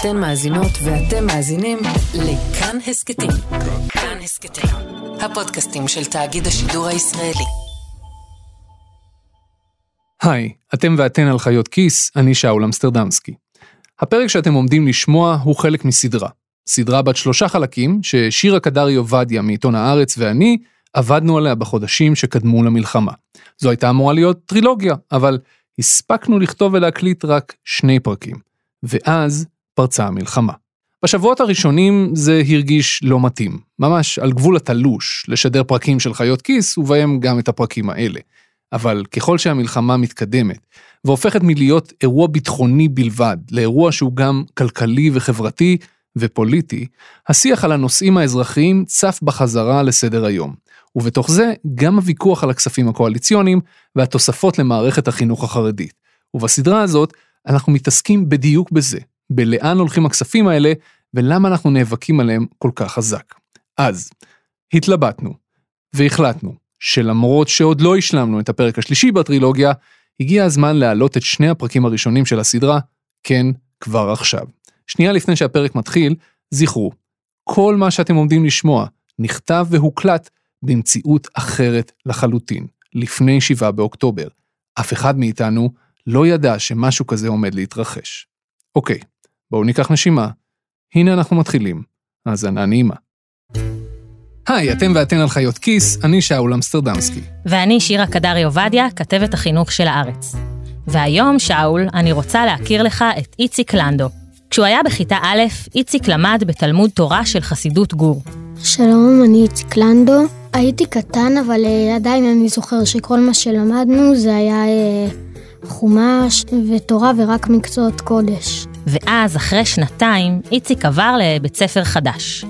אתן מאזינות ואתם מאזינים לכאן הסכתים. כאן הסכתים, הפודקאסטים של תאגיד השידור הישראלי. היי, אתם ואתן על חיות כיס, אני שאול אמסטרדמסקי. הפרק שאתם עומדים לשמוע הוא חלק מסדרה. סדרה בת שלושה חלקים, ששירה קדרי עובדיה מעיתון הארץ ואני עבדנו עליה בחודשים שקדמו למלחמה. זו הייתה אמורה להיות טרילוגיה, אבל הספקנו לכתוב ולהקליט רק שני פרקים. ואז פרצה המלחמה. בשבועות הראשונים זה הרגיש לא מתאים, ממש על גבול התלוש, לשדר פרקים של חיות כיס ובהם גם את הפרקים האלה. אבל ככל שהמלחמה מתקדמת והופכת מלהיות אירוע ביטחוני בלבד לאירוע שהוא גם כלכלי וחברתי ופוליטי, השיח על הנושאים האזרחיים צף בחזרה לסדר היום. ובתוך זה גם הוויכוח על הכספים הקואליציוניים והתוספות למערכת החינוך החרדית. ובסדרה הזאת אנחנו מתעסקים בדיוק בזה, בלאן הולכים הכספים האלה ולמה אנחנו נאבקים עליהם כל כך חזק. אז, התלבטנו, והחלטנו שלמרות שעוד לא השלמנו את הפרק השלישי בטרילוגיה, הגיע הזמן להעלות את שני הפרקים הראשונים של הסדרה, כן, כבר עכשיו. שנייה לפני שהפרק מתחיל, זכרו, כל מה שאתם עומדים לשמוע נכתב והוקלט במציאות אחרת לחלוטין, לפני 7 באוקטובר. אף אחד מאיתנו לא ידע שמשהו כזה עומד להתרחש. אוקיי, בואו ניקח נשימה. הנה אנחנו מתחילים. האזנה נעימה. היי, אתם ואתן על חיות כיס, אני שאול אמסטרדמסקי. ואני שירה קדרי עובדיה, כתבת החינוך של הארץ. והיום, שאול, אני רוצה להכיר לך את איציק לנדו. כשהוא היה בכיתה א', איציק למד בתלמוד תורה של חסידות גור. שלום, אני איציק לנדו. הייתי קטן, אבל uh, עדיין אני זוכר שכל מה שלמדנו זה היה uh, חומש ותורה ורק מקצועות קודש. ואז, אחרי שנתיים, איציק עבר לבית ספר חדש.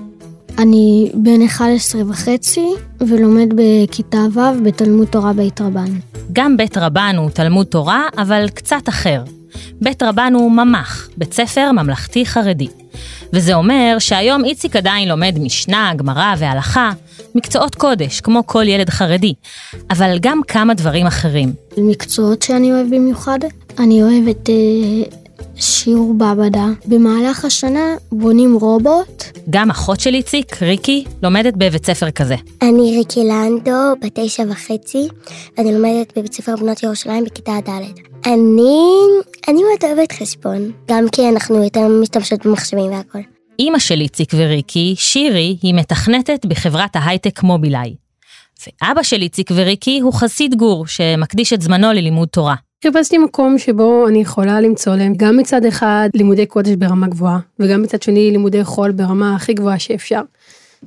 אני בן 11 וחצי ולומד בכיתה ו' בתלמוד תורה בית רבן. גם בית רבן הוא תלמוד תורה, אבל קצת אחר. בית רבן הוא ממ"ח, בית ספר ממלכתי חרדי. וזה אומר שהיום איציק עדיין לומד משנה, גמרא והלכה, מקצועות קודש, כמו כל ילד חרדי, אבל גם כמה דברים אחרים. מקצועות שאני אוהב במיוחד, אני אוהבת אה, שיעור בעבודה. במהלך השנה בונים רובוט. גם אחות של איציק, ריקי, לומדת בבית ספר כזה. אני ריקי לנדו, בת תשע וחצי, ואני לומדת בבית ספר בנות ירושלים בכיתה ד'. אני... אני מאוד אוהבת חשבון, גם כי אנחנו יותר משתמשות במחשבים והכל. אימא של איציק וריקי, שירי, היא מתכנתת בחברת ההייטק מובילאיי. ואבא של איציק וריקי הוא חסיד גור, שמקדיש את זמנו ללימוד תורה. חיפשתי מקום שבו אני יכולה למצוא להם גם מצד אחד לימודי קודש ברמה גבוהה, וגם מצד שני לימודי חול ברמה הכי גבוהה שאפשר,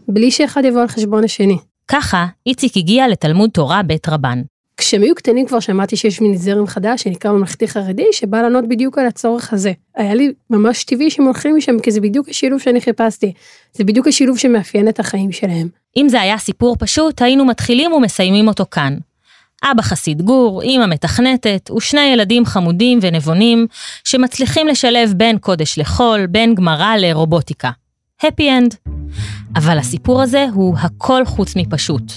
בלי שאחד יבוא על חשבון השני. ככה, איציק הגיע לתלמוד תורה בית רבן. כשהם היו קטנים כבר שמעתי שיש מין זרם חדש שנקרא ממלכתי חרדי, שבא לענות בדיוק על הצורך הזה. היה לי ממש טבעי שהם הולכים משם, כי זה בדיוק השילוב שאני חיפשתי. זה בדיוק השילוב שמאפיין את החיים שלהם. אם זה היה סיפור פשוט, היינו מתחילים ומסיימים אותו כאן. אבא חסיד גור, אמא מתכנתת, ושני ילדים חמודים ונבונים, שמצליחים לשלב בין קודש לחול, בין גמרא לרובוטיקה. הפי אנד. אבל הסיפור הזה הוא הכל חוץ מפשוט.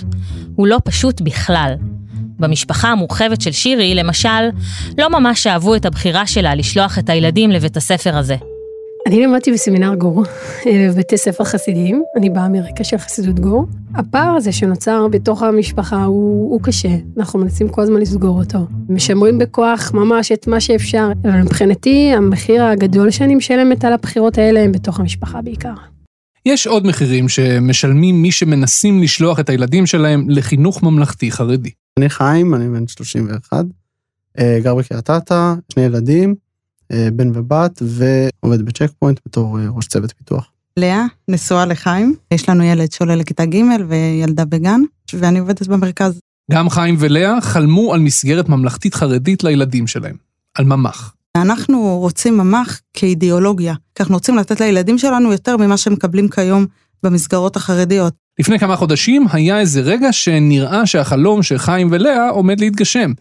הוא לא פשוט בכלל. במשפחה המורחבת של שירי, למשל, לא ממש אהבו את הבחירה שלה לשלוח את הילדים לבית הספר הזה. אני למדתי בסמינר גור, אה, בבתי ספר חסידיים, אני באה מרקע של חסידות גור. הפער הזה שנוצר בתוך המשפחה הוא, הוא קשה, אנחנו מנסים כל הזמן לסגור אותו. משמרים בכוח ממש את מה שאפשר, אבל מבחינתי המחיר הגדול שאני משלמת על הבחירות האלה הם בתוך המשפחה בעיקר. יש עוד מחירים שמשלמים מי שמנסים לשלוח את הילדים שלהם לחינוך ממלכתי חרדי. אני חיים, אני בן 31, אה, גר בקריית אתא, שני ילדים, בן ובת, ועובד בצ'ק פוינט בתור אה, ראש צוות פיתוח. לאה, נשואה לחיים, יש לנו ילד שעולה לכיתה ג' וילדה בגן, ואני עובדת במרכז. גם חיים ולאה חלמו על מסגרת ממלכתית חרדית לילדים שלהם, על ממ"ח. אנחנו רוצים ממ"ח כאידיאולוגיה, כי אנחנו רוצים לתת לילדים שלנו יותר ממה שהם מקבלים כיום במסגרות החרדיות. לפני כמה חודשים היה איזה רגע שנראה שהחלום של חיים ולאה עומד להתגשם.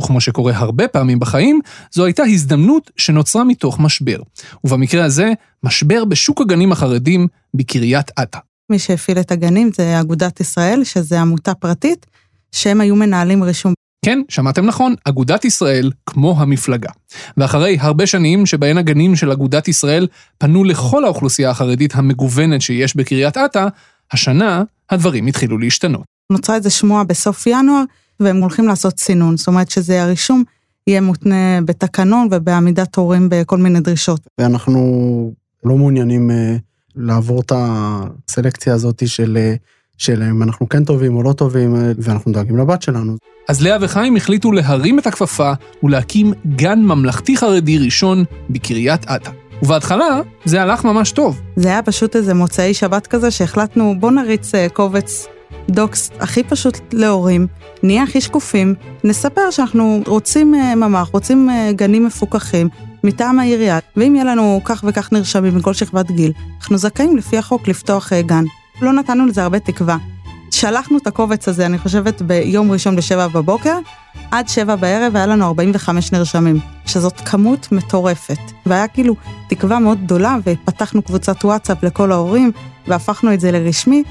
וכמו שקורה הרבה פעמים בחיים, זו הייתה הזדמנות שנוצרה מתוך משבר. ובמקרה הזה, משבר בשוק הגנים החרדים בקריית אתא. מי שהפעיל את הגנים זה אגודת ישראל, שזה עמותה פרטית, שהם היו מנהלים רישום. כן, שמעתם נכון, אגודת ישראל כמו המפלגה. ואחרי הרבה שנים שבהן הגנים של אגודת ישראל פנו לכל האוכלוסייה החרדית המגוונת שיש בקריית אתא, השנה הדברים התחילו להשתנות. נוצרה איזה שמועה בסוף ינואר, והם הולכים לעשות סינון. זאת אומרת שזה הרישום יהיה מותנה בתקנון ובעמידת הורים בכל מיני דרישות. ואנחנו לא מעוניינים אה, לעבור את הסלקציה הזאת של, אה, של אם אנחנו כן טובים או לא טובים, אה, ואנחנו דואגים לבת שלנו. אז לאה וחיים החליטו להרים את הכפפה ולהקים גן ממלכתי חרדי ראשון בקריית אתא. ובהתחלה זה הלך ממש טוב. זה היה פשוט איזה מוצאי שבת כזה שהחלטנו בוא נריץ אה, קובץ דוקס הכי פשוט להורים, נהיה הכי שקופים, נספר שאנחנו רוצים אה, ממ"ח, רוצים אה, גנים מפוקחים מטעם העירייה, ואם יהיה לנו כך וכך נרשמים מכל שכבת גיל, אנחנו זכאים לפי החוק לפתוח גן. לא נתנו לזה הרבה תקווה. שלחנו את הקובץ הזה, אני חושבת, ביום ראשון בשבע בבוקר, עד שבע בערב היה לנו 45 נרשמים, שזאת כמות מטורפת. והיה כאילו תקווה מאוד גדולה, ופתחנו קבוצת וואטסאפ לכל ההורים, והפכנו את זה לרשמי.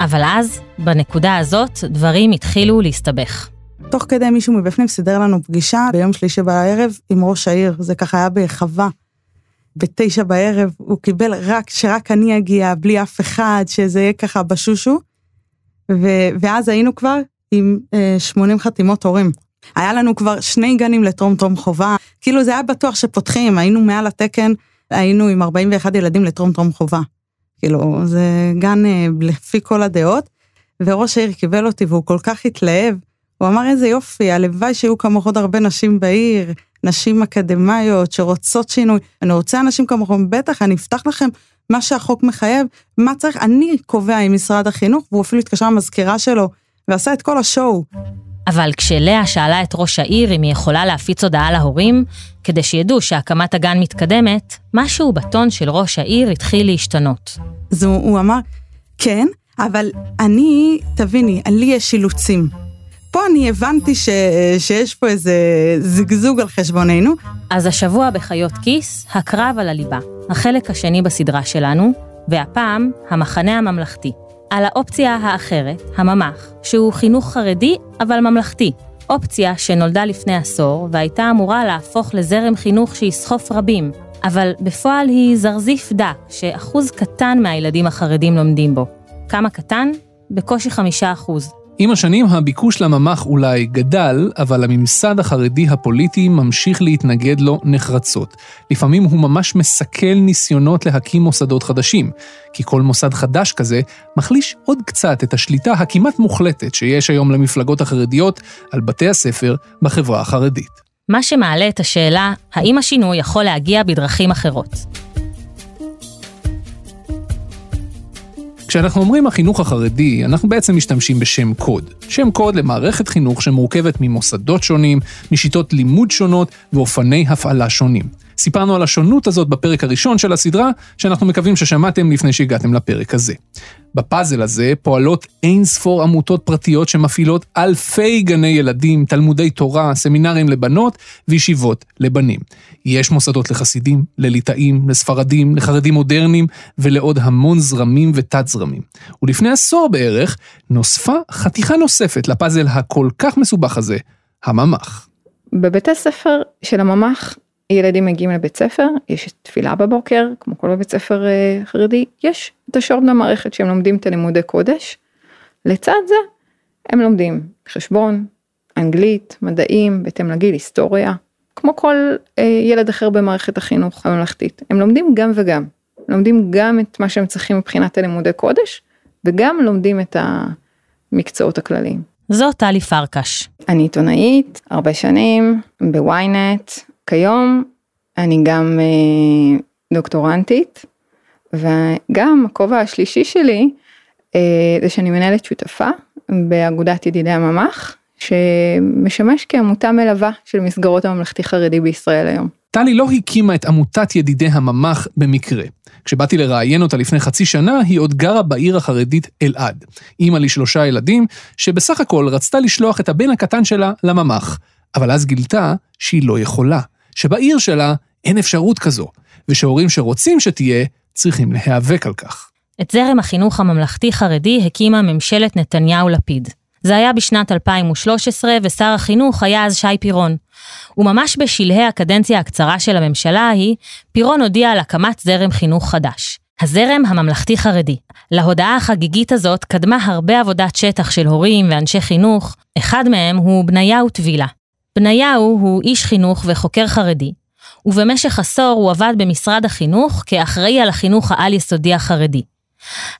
אבל אז, בנקודה הזאת, דברים התחילו להסתבך. תוך כדי מישהו מבפנים סידר לנו פגישה ביום שלישי בערב עם ראש העיר, זה ככה היה בחווה. בתשע בערב הוא קיבל רק, שרק אני אגיע, בלי אף אחד, שזה יהיה ככה בשושו. ו- ואז היינו כבר עם אה, 80 חתימות הורים. היה לנו כבר שני גנים לטרום טרום חובה, כאילו זה היה בטוח שפותחים, היינו מעל התקן, היינו עם 41 ילדים לטרום טרום חובה. כאילו, זה גן אה, לפי כל הדעות, וראש העיר קיבל אותי והוא כל כך התלהב, הוא אמר איזה יופי, הלוואי שיהיו כמוך עוד הרבה נשים בעיר, נשים אקדמאיות שרוצות שינוי, אני רוצה אנשים כמוכם, בטח, אני אפתח לכם מה שהחוק מחייב, מה צריך, אני קובע עם משרד החינוך, והוא אפילו התקשר למזכירה שלו, ועשה את כל השואו. אבל כשלאה שאלה את ראש העיר אם היא יכולה להפיץ הודעה להורים, כדי שידעו שהקמת הגן מתקדמת, משהו בטון של ראש העיר התחיל להשתנות. אז הוא, הוא אמר, כן, אבל אני, תביני, לי יש אילוצים. פה אני הבנתי ש, שיש פה איזה זגזוג על חשבוננו. אז השבוע בחיות כיס, הקרב על הליבה, החלק השני בסדרה שלנו, והפעם, המחנה הממלכתי. על האופציה האחרת, הממ"ח, שהוא חינוך חרדי אבל ממלכתי. אופציה שנולדה לפני עשור והייתה אמורה להפוך לזרם חינוך שיסחוף רבים, אבל בפועל היא זרזיף דק שאחוז קטן מהילדים החרדים לומדים בו. כמה קטן? בקושי חמישה אחוז. עם השנים הביקוש לממ"ח אולי גדל, אבל הממסד החרדי הפוליטי ממשיך להתנגד לו נחרצות. לפעמים הוא ממש מסכל ניסיונות להקים מוסדות חדשים, כי כל מוסד חדש כזה מחליש עוד קצת את השליטה הכמעט מוחלטת שיש היום למפלגות החרדיות על בתי הספר בחברה החרדית. מה שמעלה את השאלה, האם השינוי יכול להגיע בדרכים אחרות? כשאנחנו אומרים החינוך החרדי, אנחנו בעצם משתמשים בשם קוד. שם קוד למערכת חינוך שמורכבת ממוסדות שונים, משיטות לימוד שונות ואופני הפעלה שונים. סיפרנו על השונות הזאת בפרק הראשון של הסדרה, שאנחנו מקווים ששמעתם לפני שהגעתם לפרק הזה. בפאזל הזה פועלות אין ספור עמותות פרטיות שמפעילות אלפי גני ילדים, תלמודי תורה, סמינרים לבנות וישיבות לבנים. יש מוסדות לחסידים, לליטאים, לספרדים, לחרדים מודרניים ולעוד המון זרמים ותת-זרמים. ולפני עשור בערך נוספה חתיכה נוספת לפאזל הכל כך מסובך הזה, הממ"ח. בבתי ספר של הממ"ח ילדים מגיעים לבית ספר, יש תפילה בבוקר, כמו כל בבית ספר אה, חרדי, יש את השעות במערכת שהם לומדים את הלימודי קודש. לצד זה, הם לומדים חשבון, אנגלית, מדעים, בהתאם לגיל, היסטוריה, כמו כל אה, ילד אחר במערכת החינוך הממלכתית. הם לומדים גם וגם. לומדים גם את מה שהם צריכים מבחינת הלימודי קודש, וגם לומדים את המקצועות הכלליים. זו טלי פרקש. אני עיתונאית, הרבה שנים, בוויינט, כיום אני גם אה, דוקטורנטית, וגם הכובע השלישי שלי אה, זה שאני מנהלת שותפה באגודת ידידי הממ"ח, שמשמש כעמותה מלווה של מסגרות הממלכתי חרדי בישראל היום. טלי לא הקימה את עמותת ידידי הממ"ח במקרה. כשבאתי לראיין אותה לפני חצי שנה, היא עוד גרה בעיר החרדית אלעד. אימא לשלושה ילדים, שבסך הכל רצתה לשלוח את הבן הקטן שלה לממ"ח. אבל אז גילתה שהיא לא יכולה. שבעיר שלה אין אפשרות כזו, ושהורים שרוצים שתהיה, צריכים להיאבק על כך. את זרם החינוך הממלכתי-חרדי הקימה ממשלת נתניהו-לפיד. זה היה בשנת 2013 ושר החינוך היה אז שי פירון. וממש בשלהי הקדנציה הקצרה של הממשלה ההיא, פירון הודיע על הקמת זרם חינוך חדש. הזרם הממלכתי-חרדי. להודעה החגיגית הזאת קדמה הרבה עבודת שטח של הורים ואנשי חינוך, אחד מהם הוא בניהו טבילה. בניהו הוא איש חינוך וחוקר חרדי, ובמשך עשור הוא עבד במשרד החינוך כאחראי על החינוך העל-יסודי החרדי.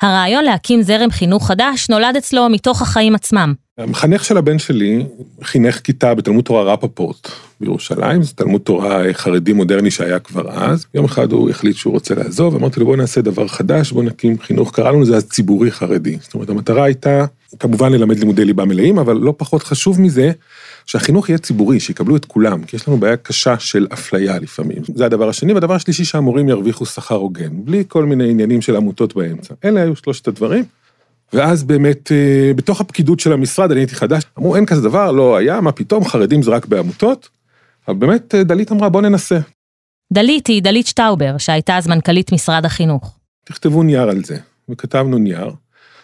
הרעיון להקים זרם חינוך חדש נולד אצלו מתוך החיים עצמם. המחנך של הבן שלי חינך כיתה בתלמוד תורה רפפורט בירושלים, זה תלמוד תורה חרדי מודרני שהיה כבר אז. יום אחד הוא החליט שהוא רוצה לעזוב, אמרתי לו בוא נעשה דבר חדש, בוא נקים חינוך, קראנו לזה אז ציבורי חרדי. זאת אומרת המטרה הייתה כמובן ללמד לימודי ליבה מלאים, אבל לא פחות חשוב מזה, שהחינוך יהיה ציבורי, שיקבלו את כולם, כי יש לנו בעיה קשה של אפליה לפעמים. זה הדבר השני, והדבר השלישי שהמורים ירוויחו שכר הוגן, בלי כל מיני עניינים של עמותות באמצע. אלה היו שלושת הדברים. ואז באמת, אה, בתוך הפקידות של המשרד, אני הייתי חדש, אמרו, אין כזה דבר, לא היה, מה פתאום, חרדים זה רק בעמותות. אבל באמת, אה, דלית אמרה, בוא ננסה. דלית היא דלית שטאובר, שהייתה אז מנכ"לית משרד החינוך. תכתבו נייר על זה, וכתבנו נייר,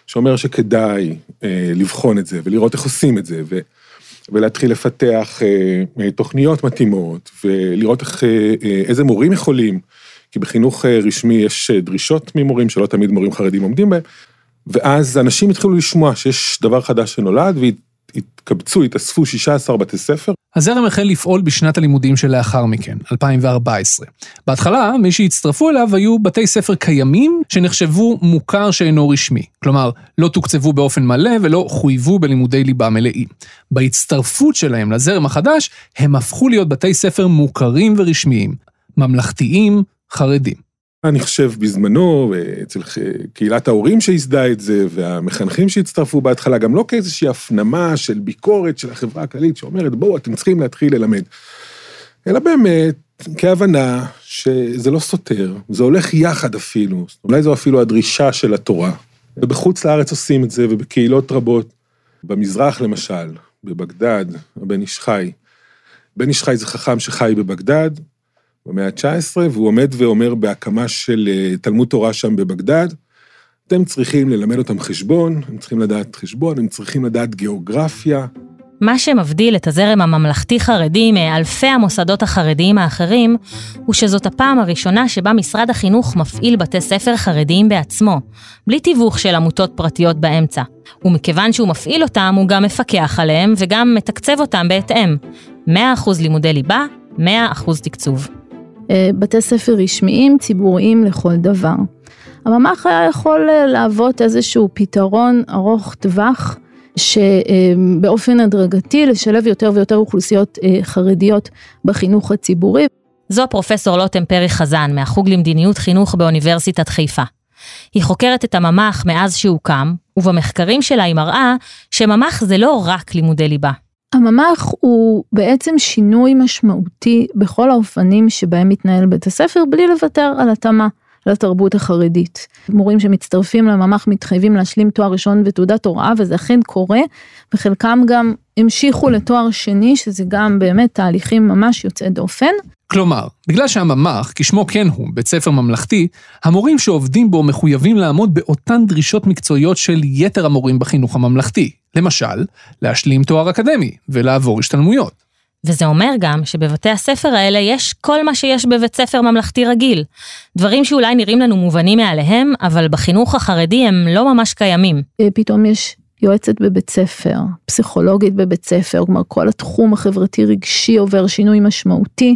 שאומר שכדאי אה, לבחון את זה, ולראות איך עושים את זה, ו... ולהתחיל לפתח אה, תוכניות מתאימות, ולראות איך, אה, אה, איזה מורים יכולים, כי בחינוך רשמי יש דרישות ממורים שלא תמיד מורים חרדים עומדים בהם, ואז אנשים התחילו לשמוע שיש דבר חדש שנולד, והתקבצו, התאספו 16 בתי ספר. הזרם החל לפעול בשנת הלימודים שלאחר מכן, 2014. בהתחלה, מי שהצטרפו אליו היו בתי ספר קיימים שנחשבו מוכר שאינו רשמי. כלומר, לא תוקצבו באופן מלא ולא חויבו בלימודי ליבה מלאים. בהצטרפות שלהם לזרם החדש, הם הפכו להיות בתי ספר מוכרים ורשמיים, ממלכתיים, חרדים. אני חושב בזמנו, אצל קהילת ההורים שייסדה את זה, והמחנכים שהצטרפו בהתחלה, גם לא כאיזושהי הפנמה של ביקורת של החברה הכללית שאומרת, בואו, אתם צריכים להתחיל ללמד. אלא באמת, כהבנה שזה לא סותר, זה הולך יחד אפילו, אולי זו אפילו הדרישה של התורה. ובחוץ לארץ עושים את זה, ובקהילות רבות. במזרח למשל, בבגדד, הבן איש חי. בן איש חי זה חכם שחי בבגדד, במאה ה-19, והוא עומד ואומר בהקמה של אה, תלמוד תורה שם בבגדד, אתם צריכים ללמד אותם חשבון, הם צריכים לדעת חשבון, הם צריכים לדעת גיאוגרפיה. מה שמבדיל את הזרם הממלכתי-חרדי מאלפי המוסדות החרדיים האחרים, הוא שזאת הפעם הראשונה שבה משרד החינוך מפעיל בתי ספר חרדיים בעצמו, בלי תיווך של עמותות פרטיות באמצע. ומכיוון שהוא מפעיל אותם, הוא גם מפקח עליהם וגם מתקצב אותם בהתאם. 100% לימודי ליבה, 100% תקצוב. אה, בתי ספר רשמיים, ציבוריים לכל דבר. הממ"ח היה יכול אה, להוות איזשהו פתרון ארוך טווח, שבאופן הדרגתי לשלב יותר ויותר אוכלוסיות אה, חרדיות בחינוך הציבורי. זו פרופסור לוטם פרי חזן מהחוג למדיניות חינוך באוניברסיטת חיפה. היא חוקרת את הממ"ח מאז שהוקם, ובמחקרים שלה היא מראה שממ"ח זה לא רק לימודי ליבה. הממ"ח הוא בעצם שינוי משמעותי בכל האופנים שבהם מתנהל בית הספר בלי לוותר על התאמה לתרבות החרדית. מורים שמצטרפים לממ"ח מתחייבים להשלים תואר ראשון ותעודת הוראה וזה אכן קורה וחלקם גם המשיכו לתואר שני שזה גם באמת תהליכים ממש יוצאי דופן. כלומר, בגלל שהממ"ח, כשמו כן הוא, בית ספר ממלכתי, המורים שעובדים בו מחויבים לעמוד באותן דרישות מקצועיות של יתר המורים בחינוך הממלכתי. למשל, להשלים תואר אקדמי ולעבור השתלמויות. וזה אומר גם שבבתי הספר האלה יש כל מה שיש בבית ספר ממלכתי רגיל. דברים שאולי נראים לנו מובנים מאליהם, אבל בחינוך החרדי הם לא ממש קיימים. אה, פתאום יש יועצת בבית ספר, פסיכולוגית בבית ספר, כלומר כל התחום החברתי רגשי עובר שינוי משמעותי.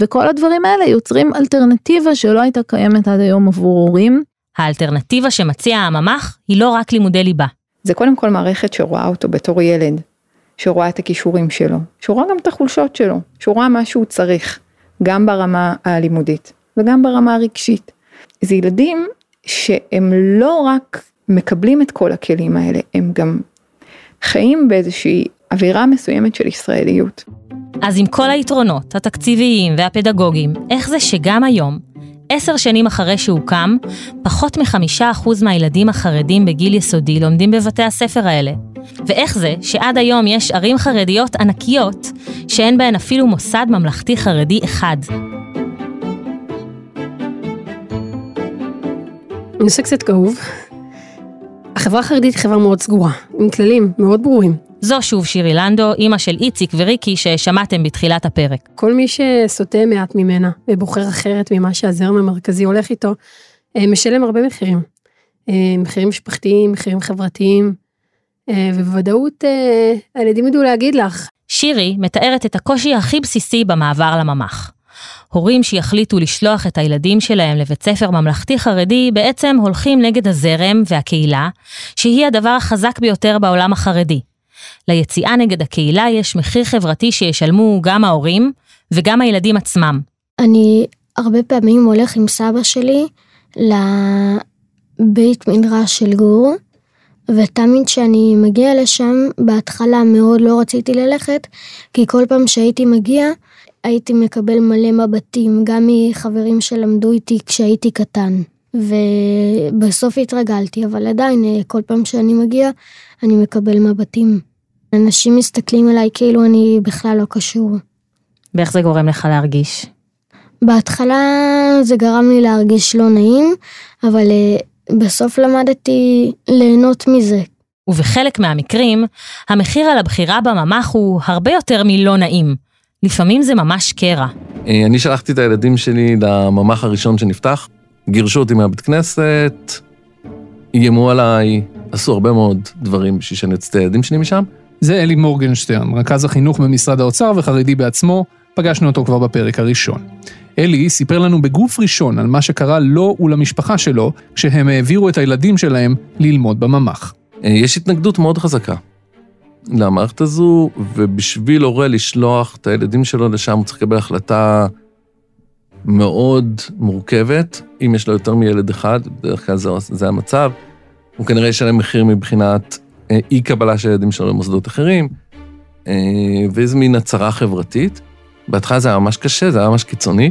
וכל הדברים האלה יוצרים אלטרנטיבה שלא הייתה קיימת עד היום עבור הורים. האלטרנטיבה שמציע הממ"ח היא לא רק לימודי ליבה. זה קודם כל מערכת שרואה אותו בתור ילד, שרואה את הכישורים שלו, שרואה גם את החולשות שלו, שרואה מה שהוא צריך, גם ברמה הלימודית וגם ברמה הרגשית. זה ילדים שהם לא רק מקבלים את כל הכלים האלה, הם גם חיים באיזושהי אווירה מסוימת של ישראליות. אז עם כל היתרונות התקציביים והפדגוגיים, איך זה שגם היום, עשר שנים אחרי שהוקם, פחות מחמישה אחוז מהילדים החרדים בגיל יסודי לומדים בבתי הספר האלה. ואיך זה שעד היום יש ערים חרדיות ענקיות שאין בהן אפילו מוסד ממלכתי חרדי אחד. נושא קצת כאוב. החברה החרדית היא חברה מאוד סגורה, עם כללים מאוד ברורים. זו שוב שירי לנדו, אימא של איציק וריקי ששמעתם בתחילת הפרק. כל מי שסוטה מעט ממנה ובוחר אחרת ממה שהזרם המרכזי הולך איתו, אה, משלם הרבה מחירים. אה, מחירים משפחתיים, מחירים חברתיים, אה, ובוודאות הילדים ידעו להגיד לך. שירי מתארת את הקושי הכי בסיסי במעבר לממ"ח. הורים שיחליטו לשלוח את הילדים שלהם לבית ספר ממלכתי חרדי בעצם הולכים נגד הזרם והקהילה, שהיא הדבר החזק ביותר בעולם החרדי. ליציאה נגד הקהילה יש מחיר חברתי שישלמו גם ההורים וגם הילדים עצמם. אני הרבה פעמים הולך עם סבא שלי לבית מדרש של גור, ותמיד כשאני מגיע לשם, בהתחלה מאוד לא רציתי ללכת, כי כל פעם שהייתי מגיע, הייתי מקבל מלא מבטים, גם מחברים שלמדו איתי כשהייתי קטן. ובסוף התרגלתי, אבל עדיין, כל פעם שאני מגיע, אני מקבל מבטים. אנשים מסתכלים עליי כאילו אני בכלל לא קשור. ואיך זה גורם לך להרגיש? בהתחלה זה גרם לי להרגיש לא נעים, אבל אה, בסוף למדתי ליהנות מזה. ובחלק מהמקרים, המחיר על הבחירה בממ"ח הוא הרבה יותר מלא נעים. לפעמים זה ממש קרע. אה, אני שלחתי את הילדים שלי לממ"ח הראשון שנפתח, גירשו אותי מהבית כנסת, איימו עליי, עשו הרבה מאוד דברים בשביל שאני אצא את הילדים שלי משם. זה אלי מורגנשטרן, רכז החינוך במשרד האוצר וחרדי בעצמו, פגשנו אותו כבר בפרק הראשון. אלי סיפר לנו בגוף ראשון על מה שקרה לו ולמשפחה שלו כשהם העבירו את הילדים שלהם ללמוד בממ"ח. אה, יש התנגדות מאוד חזקה למערכת הזו, ובשביל הורה לשלוח את הילדים שלו לשם הוא צריך לקבל החלטה מאוד מורכבת. אם יש לו יותר מילד אחד, בדרך כלל זה, זה המצב, הוא כנראה ישלם מחיר מבחינת אי קבלה של ילדים שלו למוסדות אחרים, אה, ואיזה מין הצהרה חברתית. בהתחלה זה היה ממש קשה, זה היה ממש קיצוני.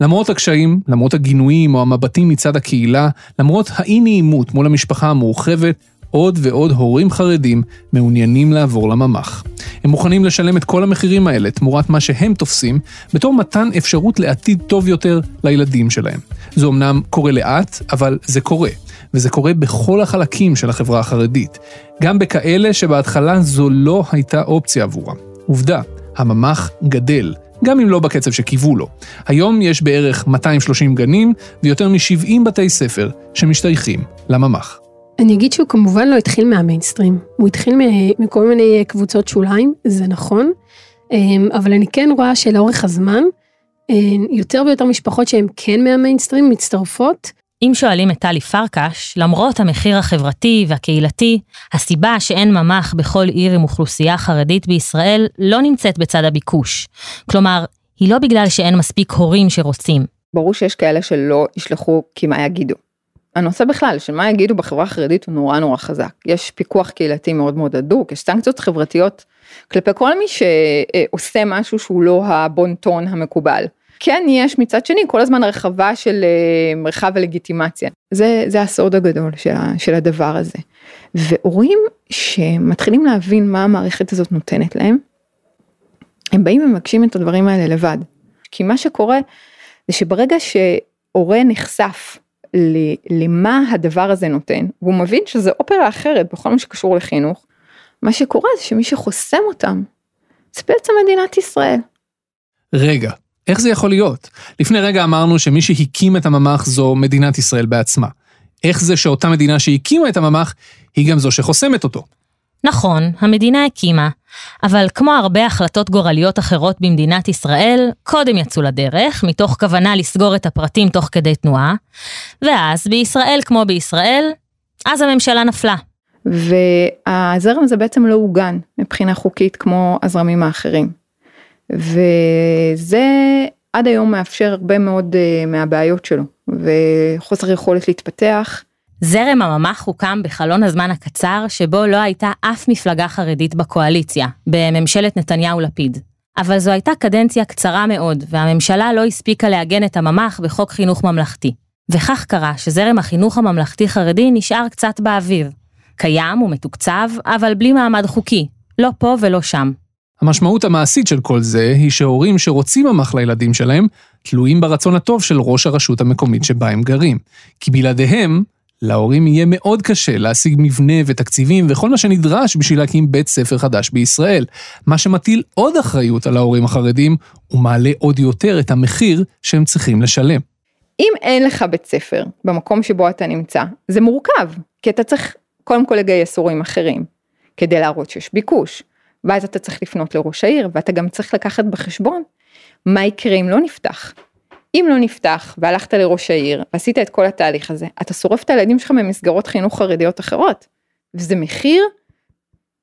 למרות הקשיים, למרות הגינויים או המבטים מצד הקהילה, למרות האי נעימות מול המשפחה המורחבת, עוד ועוד הורים חרדים מעוניינים לעבור לממ"ח. הם מוכנים לשלם את כל המחירים האלה תמורת מה שהם תופסים, בתור מתן אפשרות לעתיד טוב יותר לילדים שלהם. זה אמנם קורה לאט, אבל זה קורה. וזה קורה בכל החלקים של החברה החרדית. גם בכאלה שבהתחלה זו לא הייתה אופציה עבורם. עובדה, הממ"ח גדל, גם אם לא בקצב שקיוו לו. היום יש בערך 230 גנים ויותר מ-70 בתי ספר שמשתייכים לממ"ח. אני אגיד שהוא כמובן לא התחיל מהמיינסטרים, הוא התחיל מכל מיני קבוצות שוליים, זה נכון, אמ, אבל אני כן רואה שלאורך הזמן, אמ, יותר ויותר משפחות שהן כן מהמיינסטרים מצטרפות. אם שואלים את טלי פרקש, למרות המחיר החברתי והקהילתי, הסיבה שאין ממ"ח בכל עיר עם אוכלוסייה חרדית בישראל לא נמצאת בצד הביקוש. כלומר, היא לא בגלל שאין מספיק הורים שרוצים. ברור שיש כאלה שלא ישלחו כי מה יגידו. הנושא בכלל של מה יגידו בחברה החרדית הוא נורא נורא חזק. יש פיקוח קהילתי מאוד מאוד הדוק, יש סנקציות חברתיות כלפי כל מי שעושה משהו שהוא לא הבון-טון המקובל. כן יש מצד שני כל הזמן הרחבה של אה, מרחב הלגיטימציה. זה, זה הסוד הגדול של, של הדבר הזה. והורים שמתחילים להבין מה המערכת הזאת נותנת להם, הם באים ומבקשים את הדברים האלה לבד. כי מה שקורה זה שברגע שהורה נחשף למה הדבר הזה נותן, והוא מבין שזה אופרה אחרת בכל מה שקשור לחינוך, מה שקורה זה שמי שחוסם אותם, זה בעצם מדינת ישראל. רגע, איך זה יכול להיות? לפני רגע אמרנו שמי שהקים את הממ"ח זו מדינת ישראל בעצמה. איך זה שאותה מדינה שהקימה את הממ"ח, היא גם זו שחוסמת אותו? נכון, המדינה הקימה, אבל כמו הרבה החלטות גורליות אחרות במדינת ישראל, קודם יצאו לדרך, מתוך כוונה לסגור את הפרטים תוך כדי תנועה, ואז בישראל כמו בישראל, אז הממשלה נפלה. והזרם הזה בעצם לא עוגן מבחינה חוקית כמו הזרמים האחרים. וזה עד היום מאפשר הרבה מאוד uh, מהבעיות שלו, וחוסר יכולת להתפתח. זרם הממ"ח הוקם בחלון הזמן הקצר שבו לא הייתה אף מפלגה חרדית בקואליציה, בממשלת נתניהו-לפיד. אבל זו הייתה קדנציה קצרה מאוד, והממשלה לא הספיקה לעגן את הממ"ח בחוק חינוך ממלכתי. וכך קרה שזרם החינוך הממלכתי-חרדי נשאר קצת באוויר. קיים ומתוקצב, אבל בלי מעמד חוקי, לא פה ולא שם. המשמעות המעשית של כל זה היא שהורים שרוצים ממ"ח לילדים שלהם, תלויים ברצון הטוב של ראש הרשות המקומית שבה הם גרים. כי בלעדיהם, להורים יהיה מאוד קשה להשיג מבנה ותקציבים וכל מה שנדרש בשביל להקים בית ספר חדש בישראל, מה שמטיל עוד אחריות על ההורים החרדים ומעלה עוד יותר את המחיר שהם צריכים לשלם. אם אין לך בית ספר במקום שבו אתה נמצא, זה מורכב, כי אתה צריך קודם כל לגייס הורים אחרים, כדי להראות שיש ביקוש, ואז אתה צריך לפנות לראש העיר, ואתה גם צריך לקחת בחשבון מה יקרה אם לא נפתח. אם לא נפתח והלכת לראש העיר ועשית את כל התהליך הזה, אתה שורף את הילדים שלך במסגרות חינוך חרדיות אחרות. וזה מחיר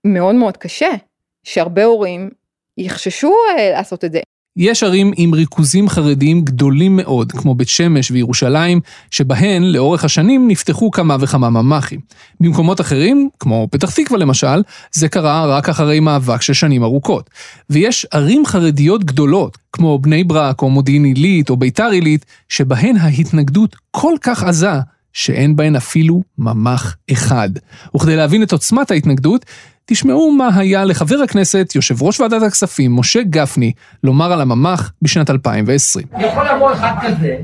מאוד מאוד קשה, שהרבה הורים יחששו אה, לעשות את זה. יש ערים עם ריכוזים חרדיים גדולים מאוד, כמו בית שמש וירושלים, שבהן לאורך השנים נפתחו כמה וכמה ממ"חים. במקומות אחרים, כמו פתח תקווה למשל, זה קרה רק אחרי מאבק של שנים ארוכות. ויש ערים חרדיות גדולות, כמו בני ברק או מודיעין עילית או ביתר עילית, שבהן ההתנגדות כל כך עזה, שאין בהן אפילו ממ"ח אחד. וכדי להבין את עוצמת ההתנגדות, תשמעו מה היה לחבר הכנסת, יושב ראש ועדת הכספים, משה גפני, לומר על הממ"ח בשנת 2020. יכול לבוא אחד כזה,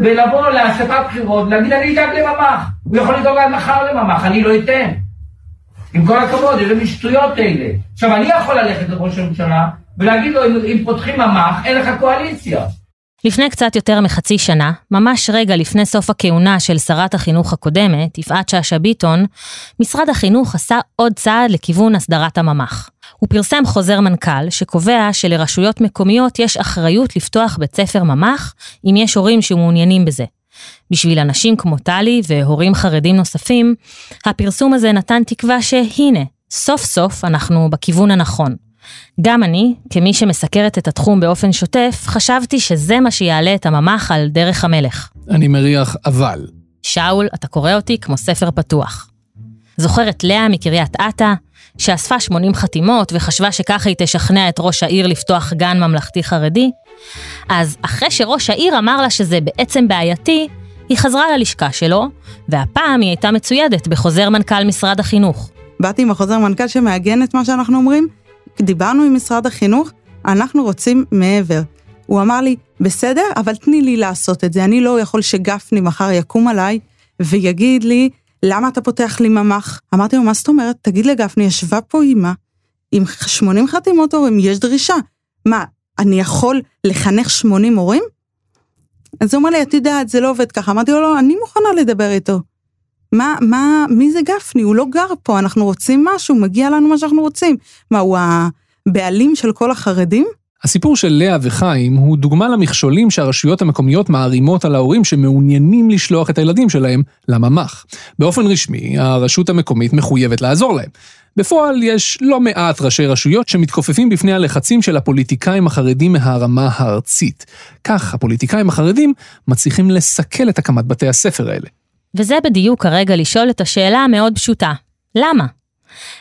ולבוא לאספת בחירות, ולהגיד אני אדאג לממ"ח. הוא יכול לדאוג עד מחר לממ"ח, אני לא אתן. עם כל הכבוד, איזה מין שטויות אלה. עכשיו, אני יכול ללכת לראש הממשלה ולהגיד לו, אם, אם פותחים ממ"ח, אין לך קואליציה. לפני קצת יותר מחצי שנה, ממש רגע לפני סוף הכהונה של שרת החינוך הקודמת, יפעת שאשא ביטון, משרד החינוך עשה עוד צעד לכיוון הסדרת הממ"ח. הוא פרסם חוזר מנכ"ל שקובע שלרשויות מקומיות יש אחריות לפתוח בית ספר ממ"ח אם יש הורים שמעוניינים בזה. בשביל אנשים כמו טלי והורים חרדים נוספים, הפרסום הזה נתן תקווה שהנה, סוף סוף אנחנו בכיוון הנכון. גם אני, כמי שמסקרת את התחום באופן שוטף, חשבתי שזה מה שיעלה את הממ"ח על דרך המלך. אני מריח אבל. שאול, אתה קורא אותי כמו ספר פתוח. זוכר את לאה מקריית אתא, שאספה 80 חתימות וחשבה שככה היא תשכנע את ראש העיר לפתוח גן ממלכתי חרדי? אז אחרי שראש העיר אמר לה שזה בעצם בעייתי, היא חזרה ללשכה שלו, והפעם היא הייתה מצוידת בחוזר מנכ"ל משרד החינוך. באתי עם החוזר מנכ"ל שמעגן את מה שאנחנו אומרים, דיברנו עם משרד החינוך, אנחנו רוצים מעבר. הוא אמר לי, בסדר, אבל תני לי לעשות את זה, אני לא יכול שגפני מחר יקום עליי ויגיד לי, למה אתה פותח לי ממ"ח? אמרתי לו, מה זאת אומרת? תגיד לגפני, ישבה פה אימא, עם 80 חתימות הורים, יש דרישה. מה, אני יכול לחנך 80 הורים? אז הוא אמר לי, את יודעת, זה לא עובד ככה. אמרתי לו, לא, אני מוכנה לדבר איתו. מה, מה, מי זה גפני? הוא לא גר פה, אנחנו רוצים משהו, מגיע לנו מה שאנחנו רוצים. מה, הוא הבעלים של כל החרדים? הסיפור של לאה וחיים הוא דוגמה למכשולים שהרשויות המקומיות מערימות על ההורים שמעוניינים לשלוח את הילדים שלהם לממ"ח. באופן רשמי, הרשות המקומית מחויבת לעזור להם. בפועל יש לא מעט ראשי רשויות שמתכופפים בפני הלחצים של הפוליטיקאים החרדים מהרמה הארצית. כך הפוליטיקאים החרדים מצליחים לסכל את הקמת בתי הספר האלה. וזה בדיוק הרגע לשאול את השאלה המאוד פשוטה, למה?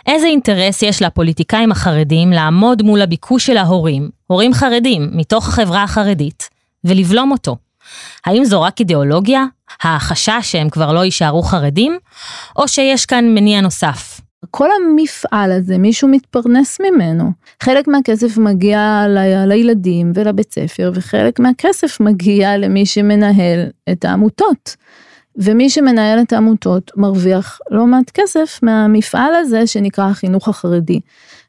איזה אינטרס יש לפוליטיקאים החרדים לעמוד מול הביקוש של ההורים, הורים חרדים, מתוך החברה החרדית, ולבלום אותו? האם זו רק אידיאולוגיה, החשש שהם כבר לא יישארו חרדים, או שיש כאן מניע נוסף? כל המפעל הזה, מישהו מתפרנס ממנו. חלק מהכסף מגיע ל- לילדים ולבית ספר, וחלק מהכסף מגיע למי שמנהל את העמותות. ומי שמנהל את העמותות מרוויח לא מעט כסף מהמפעל הזה שנקרא החינוך החרדי.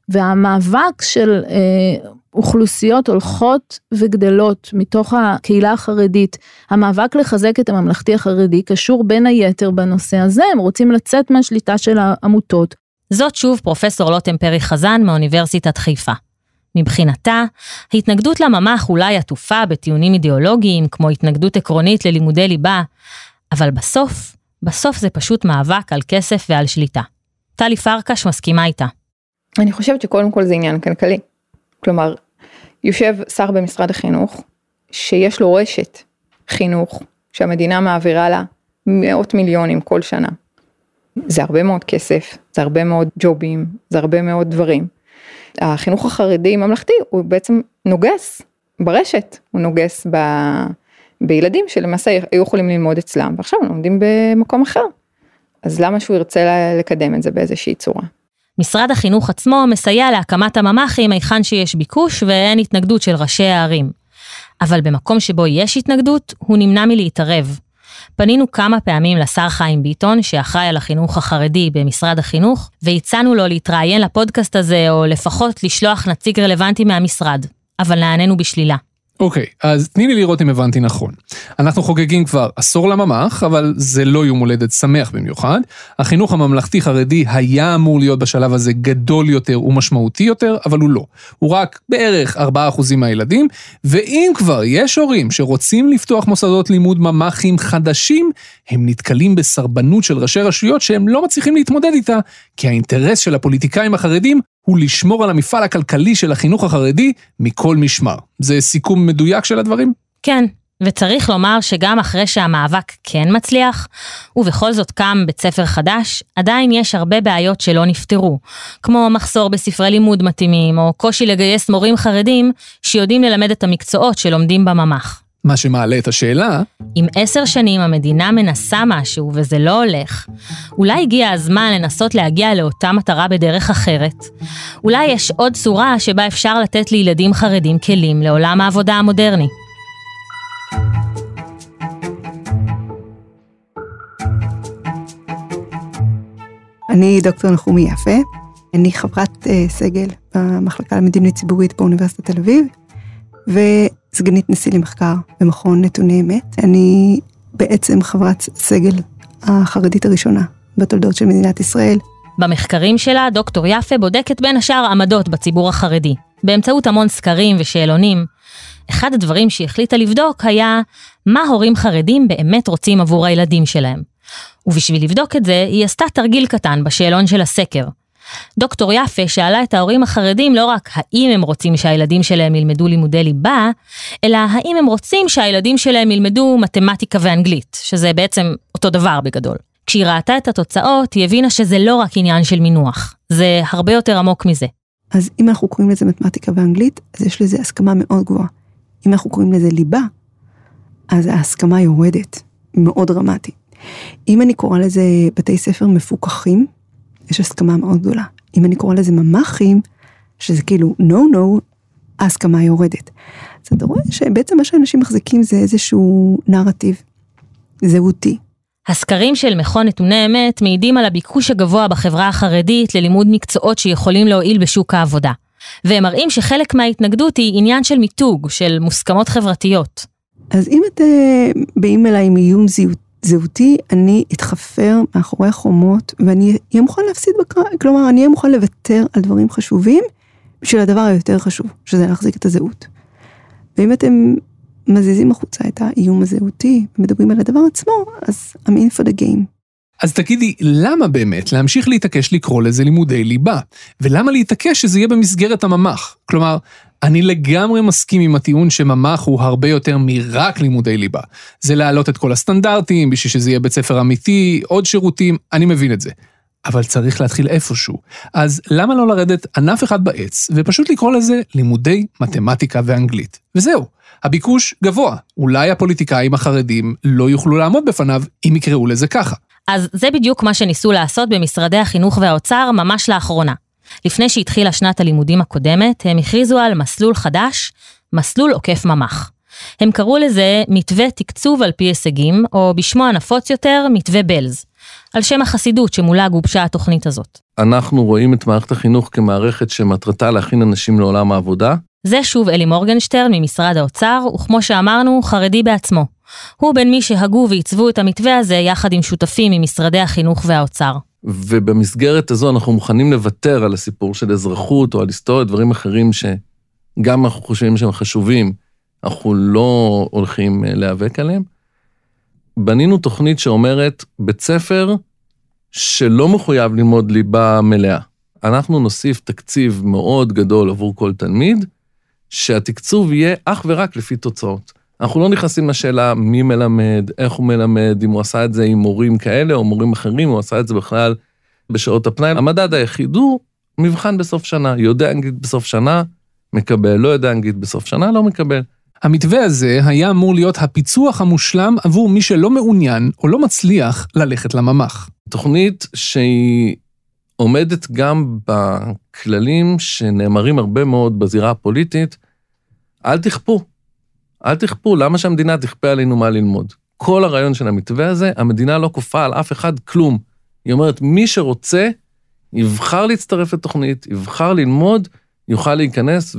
והמאבק של אה, אוכלוסיות הולכות וגדלות מתוך הקהילה החרדית, המאבק לחזק את הממלכתי החרדי קשור בין היתר בנושא הזה, הם רוצים לצאת מהשליטה של העמותות. זאת שוב פרופסור לוטם פרי חזן מאוניברסיטת חיפה. מבחינתה, ההתנגדות לממ"ח אולי עטופה בטיעונים אידיאולוגיים, כמו התנגדות עקרונית ללימודי ליבה, אבל בסוף, בסוף זה פשוט מאבק על כסף ועל שליטה. טלי פרקש מסכימה איתה. אני חושבת שקודם כל זה עניין כלכלי. כלומר, יושב שר במשרד החינוך, שיש לו רשת חינוך, שהמדינה מעבירה לה מאות מיליונים כל שנה. זה הרבה מאוד כסף, זה הרבה מאוד ג'ובים, זה הרבה מאוד דברים. החינוך החרדי ממלכתי הוא בעצם נוגס ברשת, הוא נוגס ב... בילדים שלמעשה היו יכולים ללמוד אצלם ועכשיו הם לומדים במקום אחר. אז למה שהוא ירצה לקדם את זה באיזושהי צורה? משרד החינוך עצמו מסייע להקמת הממ"חים היכן שיש ביקוש ואין התנגדות של ראשי הערים. אבל במקום שבו יש התנגדות, הוא נמנע מלהתערב. פנינו כמה פעמים לשר חיים ביטון, שאחראי על החינוך החרדי במשרד החינוך, והצענו לו להתראיין לפודקאסט הזה, או לפחות לשלוח נציג רלוונטי מהמשרד, אבל נענינו בשלילה. אוקיי, אז תני לי לראות אם הבנתי נכון. אנחנו חוגגים כבר עשור לממ"ח, אבל זה לא יום הולדת שמח במיוחד. החינוך הממלכתי-חרדי היה אמור להיות בשלב הזה גדול יותר ומשמעותי יותר, אבל הוא לא. הוא רק בערך 4% מהילדים, ואם כבר יש הורים שרוצים לפתוח מוסדות לימוד ממ"חים חדשים, הם נתקלים בסרבנות של ראשי רשויות שהם לא מצליחים להתמודד איתה, כי האינטרס של הפוליטיקאים החרדים הוא לשמור על המפעל הכלכלי של החינוך החרדי מכל משמר. זה סיכום מדויק של הדברים? כן, וצריך לומר שגם אחרי שהמאבק כן מצליח, ובכל זאת קם בית ספר חדש, עדיין יש הרבה בעיות שלא נפתרו, כמו מחסור בספרי לימוד מתאימים, או קושי לגייס מורים חרדים שיודעים ללמד את המקצועות שלומדים בממ"ח. מה שמעלה את השאלה... אם עשר שנים המדינה מנסה משהו וזה לא הולך, אולי הגיע הזמן לנסות להגיע לאותה מטרה בדרך אחרת. אולי יש עוד צורה שבה אפשר לתת לילדים חרדים כלים לעולם העבודה המודרני. אני דוקטור נחומי יפה, אני חברת uh, סגל במחלקה למדיניות ציבורית באוניברסיטת תל אביב, וסגנית נשיא למחקר במכון נתוני אמת. אני בעצם חברת סגל החרדית הראשונה בתולדות של מדינת ישראל. במחקרים שלה, דוקטור יפה בודקת בין השאר עמדות בציבור החרדי, באמצעות המון סקרים ושאלונים. אחד הדברים שהיא החליטה לבדוק היה מה הורים חרדים באמת רוצים עבור הילדים שלהם. ובשביל לבדוק את זה, היא עשתה תרגיל קטן בשאלון של הסקר. דוקטור יפה שאלה את ההורים החרדים לא רק האם הם רוצים שהילדים שלהם ילמדו לימודי ליבה, אלא האם הם רוצים שהילדים שלהם ילמדו מתמטיקה ואנגלית, שזה בעצם אותו דבר בגדול. כשהיא ראתה את התוצאות, היא הבינה שזה לא רק עניין של מינוח, זה הרבה יותר עמוק מזה. אז אם אנחנו קוראים לזה מתמטיקה ואנגלית, אז יש לזה הסכמה מאוד גבוהה. אם אנחנו קוראים לזה ליבה, אז ההסכמה יורדת, מאוד דרמטי. אם אני קורא לזה בתי ספר מפוקחים, יש הסכמה מאוד גדולה. אם אני קורא לזה ממ"חים, שזה כאילו no no, ההסכמה יורדת. אז אתה רואה שבעצם מה שאנשים מחזיקים זה איזשהו נרטיב זהותי. הסקרים של מכון נתוני אמת מעידים על הביקוש הגבוה בחברה החרדית ללימוד מקצועות שיכולים להועיל בשוק העבודה. והם מראים שחלק מההתנגדות היא עניין של מיתוג, של מוסכמות חברתיות. אז אם אתם באים אליי עם איום זהותי, אני אתחפר מאחורי החומות, ואני אהיה מוכן להפסיד בקרב, כלומר, אני אהיה מוכן לוותר על דברים חשובים, בשביל הדבר היותר חשוב, שזה להחזיק את הזהות. ואם אתם מזיזים החוצה את האיום הזהותי, ומדברים על הדבר עצמו, אז I'm in for the game. אז תגידי, למה באמת להמשיך להתעקש לקרוא לזה לימודי ליבה? ולמה להתעקש שזה יהיה במסגרת הממ"ח? כלומר, אני לגמרי מסכים עם הטיעון שממ"ח הוא הרבה יותר מרק לימודי ליבה. זה להעלות את כל הסטנדרטים, בשביל שזה יהיה בית ספר אמיתי, עוד שירותים, אני מבין את זה. אבל צריך להתחיל איפשהו. אז למה לא לרדת ענף אחד בעץ, ופשוט לקרוא לזה לימודי מתמטיקה ואנגלית? וזהו. הביקוש גבוה, אולי הפוליטיקאים החרדים לא יוכלו לעמוד בפניו אם יקראו לזה ככה. אז זה בדיוק מה שניסו לעשות במשרדי החינוך והאוצר ממש לאחרונה. לפני שהתחילה שנת הלימודים הקודמת, הם הכריזו על מסלול חדש, מסלול עוקף ממ"ח. הם קראו לזה מתווה תקצוב על פי הישגים, או בשמו הנפוץ יותר, מתווה בלז. על שם החסידות שמולה גובשה התוכנית הזאת. אנחנו רואים את מערכת החינוך כמערכת שמטרתה להכין אנשים לעולם העבודה. זה שוב אלי מורגנשטרן ממשרד האוצר, וכמו שאמרנו, חרדי בעצמו. הוא בין מי שהגו ועיצבו את המתווה הזה יחד עם שותפים ממשרדי החינוך והאוצר. ובמסגרת הזו אנחנו מוכנים לוותר על הסיפור של אזרחות או על היסטוריה, דברים אחרים שגם אנחנו חושבים שהם חשובים, אנחנו לא הולכים אה, להיאבק עליהם. בנינו תוכנית שאומרת, בית ספר שלא מחויב ללמוד ליבה מלאה. אנחנו נוסיף תקציב מאוד גדול עבור כל תלמיד, שהתקצוב יהיה אך ורק לפי תוצאות. אנחנו לא נכנסים לשאלה מי מלמד, איך הוא מלמד, אם הוא עשה את זה עם מורים כאלה או מורים אחרים, הוא עשה את זה בכלל בשעות הפנאי. המדד היחיד הוא מבחן בסוף שנה, יודע אנגלית בסוף שנה, מקבל, לא יודע אנגלית בסוף שנה, לא מקבל. המתווה הזה היה אמור להיות הפיצוח המושלם עבור מי שלא מעוניין או לא מצליח ללכת לממ"ח. תוכנית שהיא עומדת גם בכללים שנאמרים הרבה מאוד בזירה הפוליטית, אל תכפו. אל תכפו, למה שהמדינה תכפה עלינו מה ללמוד? כל הרעיון של המתווה הזה, המדינה לא כופה על אף אחד כלום. היא אומרת, מי שרוצה, יבחר להצטרף לתוכנית, יבחר ללמוד, יוכל להיכנס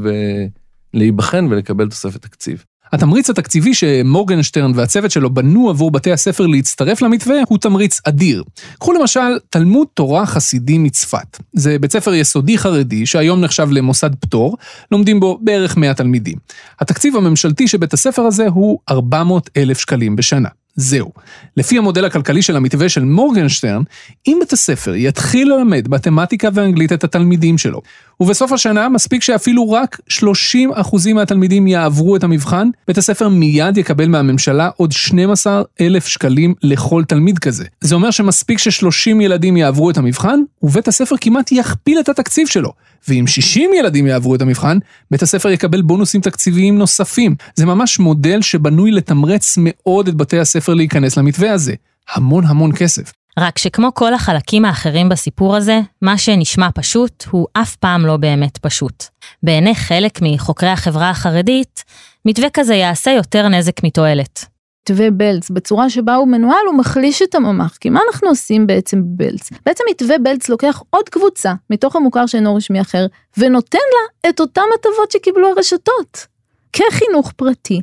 ולהיבחן ולקבל תוספת תקציב. התמריץ התקציבי שמורגנשטרן והצוות שלו בנו עבור בתי הספר להצטרף למתווה הוא תמריץ אדיר. קחו למשל תלמוד תורה חסידי מצפת. זה בית ספר יסודי חרדי שהיום נחשב למוסד פטור, לומדים בו בערך 100 תלמידים. התקציב הממשלתי של בית הספר הזה הוא 400 אלף שקלים בשנה. זהו. לפי המודל הכלכלי של המתווה של מורגנשטרן, אם בית הספר יתחיל ללמד מתמטיקה ואנגלית את התלמידים שלו, ובסוף השנה מספיק שאפילו רק 30% מהתלמידים יעברו את המבחן, בית הספר מיד יקבל מהממשלה עוד 12 אלף שקלים לכל תלמיד כזה. זה אומר שמספיק ש-30 ילדים יעברו את המבחן, ובית הספר כמעט יכפיל את התקציב שלו. ואם 60 ילדים יעברו את המבחן, בית הספר יקבל בונוסים תקציביים נוספים. זה ממש מודל שבנוי לתמרץ מאוד את בתי הספר להיכנס למתווה הזה. המון המון כסף. רק שכמו כל החלקים האחרים בסיפור הזה, מה שנשמע פשוט הוא אף פעם לא באמת פשוט. בעיני חלק מחוקרי החברה החרדית, מתווה כזה יעשה יותר נזק מתועלת. מתווה בלץ, בצורה שבה הוא מנוהל, הוא מחליש את הממ"ח. כי מה אנחנו עושים בעצם בבלץ? בעצם מתווה בלץ לוקח עוד קבוצה מתוך המוכר שאינו רשמי אחר, ונותן לה את אותן הטבות שקיבלו הרשתות. כחינוך פרטי.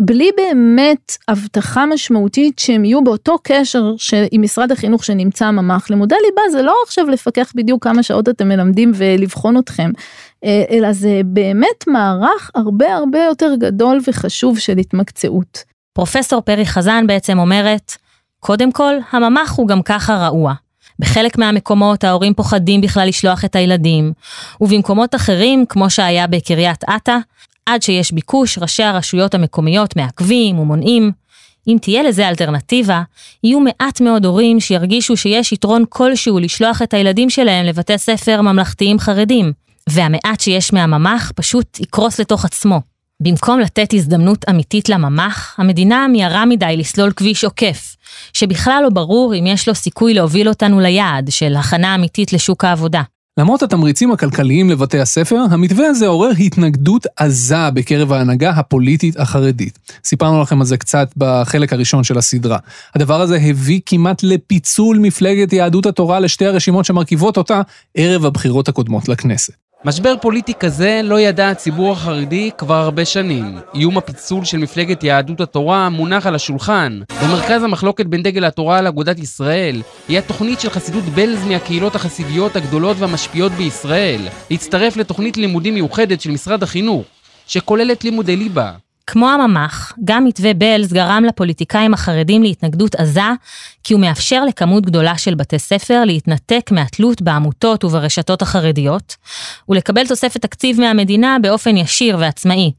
בלי באמת הבטחה משמעותית שהם יהיו באותו קשר עם משרד החינוך שנמצא ממ"ח. לימודי ליבה זה לא עכשיו לפקח בדיוק כמה שעות אתם מלמדים ולבחון אתכם, אה, אלא זה באמת מערך הרבה הרבה יותר גדול וחשוב של התמקצעות. פרופסור פרי חזן בעצם אומרת, קודם כל, הממ"ח הוא גם ככה רעוע. בחלק מהמקומות ההורים פוחדים בכלל לשלוח את הילדים, ובמקומות אחרים, כמו שהיה בקריית אתא, עד שיש ביקוש, ראשי הרשויות המקומיות מעכבים ומונעים. אם תהיה לזה אלטרנטיבה, יהיו מעט מאוד הורים שירגישו שיש יתרון כלשהו לשלוח את הילדים שלהם לבתי ספר ממלכתיים חרדים, והמעט שיש מהממ"ח פשוט יקרוס לתוך עצמו. במקום לתת הזדמנות אמיתית לממ"ח, המדינה מיהרה מדי לסלול כביש עוקף, שבכלל לא ברור אם יש לו סיכוי להוביל אותנו ליעד של הכנה אמיתית לשוק העבודה. למרות התמריצים הכלכליים לבתי הספר, המתווה הזה עורר התנגדות עזה בקרב ההנהגה הפוליטית החרדית. סיפרנו לכם על זה קצת בחלק הראשון של הסדרה. הדבר הזה הביא כמעט לפיצול מפלגת יהדות התורה לשתי הרשימות שמרכיבות אותה ערב הבחירות הקודמות לכנסת. משבר פוליטי כזה לא ידע הציבור החרדי כבר הרבה שנים. איום הפיצול של מפלגת יהדות התורה מונח על השולחן. במרכז המחלוקת בין דגל התורה לאגודת ישראל היא התוכנית של חסידות בלז מהקהילות החסידיות הגדולות והמשפיעות בישראל, להצטרף לתוכנית לימודים מיוחדת של משרד החינוך, שכוללת לימודי ליבה. כמו הממ"ח, גם מתווה בלז גרם לפוליטיקאים החרדים להתנגדות עזה, כי הוא מאפשר לכמות גדולה של בתי ספר להתנתק מהתלות בעמותות וברשתות החרדיות, ולקבל תוספת תקציב מהמדינה באופן ישיר ועצמאי,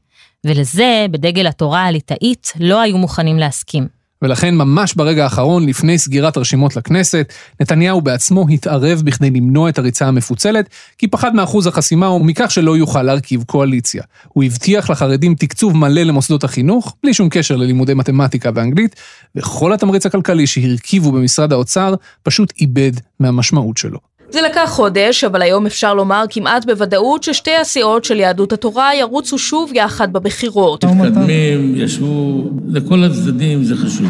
ולזה, בדגל התורה הליטאית, לא היו מוכנים להסכים. ולכן ממש ברגע האחרון, לפני סגירת הרשימות לכנסת, נתניהו בעצמו התערב בכדי למנוע את הריצה המפוצלת, כי פחד מאחוז החסימה ומכך שלא יוכל להרכיב קואליציה. הוא הבטיח לחרדים תקצוב מלא למוסדות החינוך, בלי שום קשר ללימודי מתמטיקה ואנגלית, וכל התמריץ הכלכלי שהרכיבו במשרד האוצר פשוט איבד מהמשמעות שלו. זה לקח חודש, אבל היום אפשר לומר כמעט בוודאות ששתי הסיעות של יהדות התורה ירוצו שוב יחד בבחירות. מתקדמים, ישבו, לכל הצדדים זה חשוב.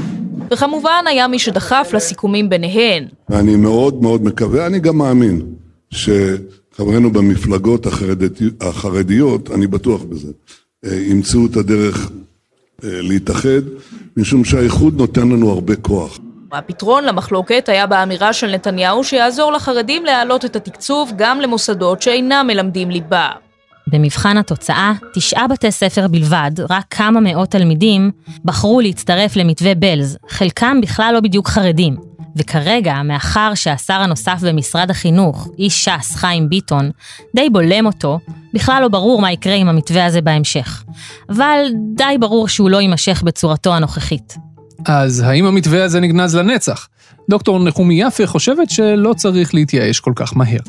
וכמובן היה מי שדחף לסיכומים ביניהן. ואני מאוד מאוד מקווה, אני גם מאמין, שחברינו במפלגות החרדיות, החרדיות, אני בטוח בזה, אה, ימצאו את הדרך אה, להתאחד, משום שהאיחוד נותן לנו הרבה כוח. הפתרון למחלוקת היה באמירה של נתניהו שיעזור לחרדים להעלות את התקצוב גם למוסדות שאינם מלמדים ליבה. במבחן התוצאה, תשעה בתי ספר בלבד, רק כמה מאות תלמידים, בחרו להצטרף למתווה בלז, חלקם בכלל לא בדיוק חרדים. וכרגע, מאחר שהשר הנוסף במשרד החינוך, איש ש"ס, חיים ביטון, די בולם אותו, בכלל לא ברור מה יקרה עם המתווה הזה בהמשך. אבל די ברור שהוא לא יימשך בצורתו הנוכחית. אז האם המתווה הזה נגנז לנצח? דוקטור נחומי יפה חושבת שלא צריך להתייאש כל כך מהר.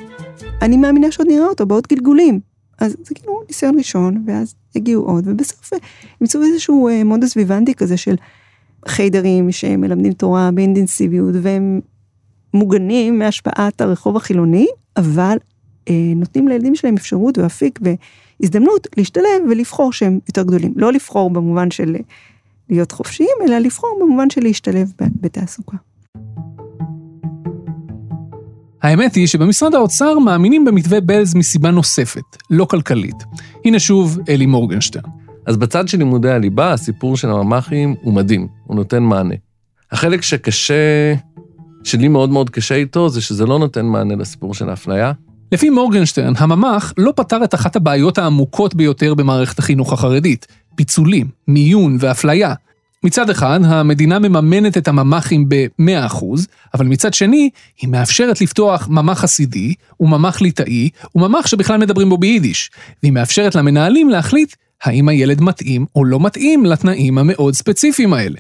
אני מאמינה שעוד נראה אותו בעוד גלגולים. אז זה כאילו ניסיון ראשון, ואז יגיעו עוד, ובסוף ימצאו איזשהו אה, מודוס ויוונדי כזה של חיידרים שמלמדים תורה באינטנסיביות, והם מוגנים מהשפעת הרחוב החילוני, אבל אה, נותנים לילדים שלהם אפשרות ואפיק והזדמנות להשתלב ולבחור שהם יותר גדולים. לא לבחור במובן של להיות חופשיים, אלא לבחור במובן של להשתלב בתעסוקה. האמת היא שבמשרד האוצר מאמינים במתווה בלז מסיבה נוספת, לא כלכלית. הנה שוב אלי מורגנשטיין. אז בצד של לימודי הליבה, הסיפור של הממ"חים הוא מדהים, הוא נותן מענה. החלק שקשה, שלי מאוד מאוד קשה איתו, זה שזה לא נותן מענה לסיפור של האפליה. לפי מורגנשטרן, הממ"ח לא פתר את אחת הבעיות העמוקות ביותר במערכת החינוך החרדית, פיצולים, מיון ואפליה. מצד אחד, המדינה מממנת את הממ"חים ב-100%, אבל מצד שני, היא מאפשרת לפתוח ממ"ח חסידי, וממ"ח ליטאי, וממ"ח שבכלל מדברים בו ביידיש, והיא מאפשרת למנהלים להחליט האם הילד מתאים או לא מתאים לתנאים המאוד ספציפיים האלה.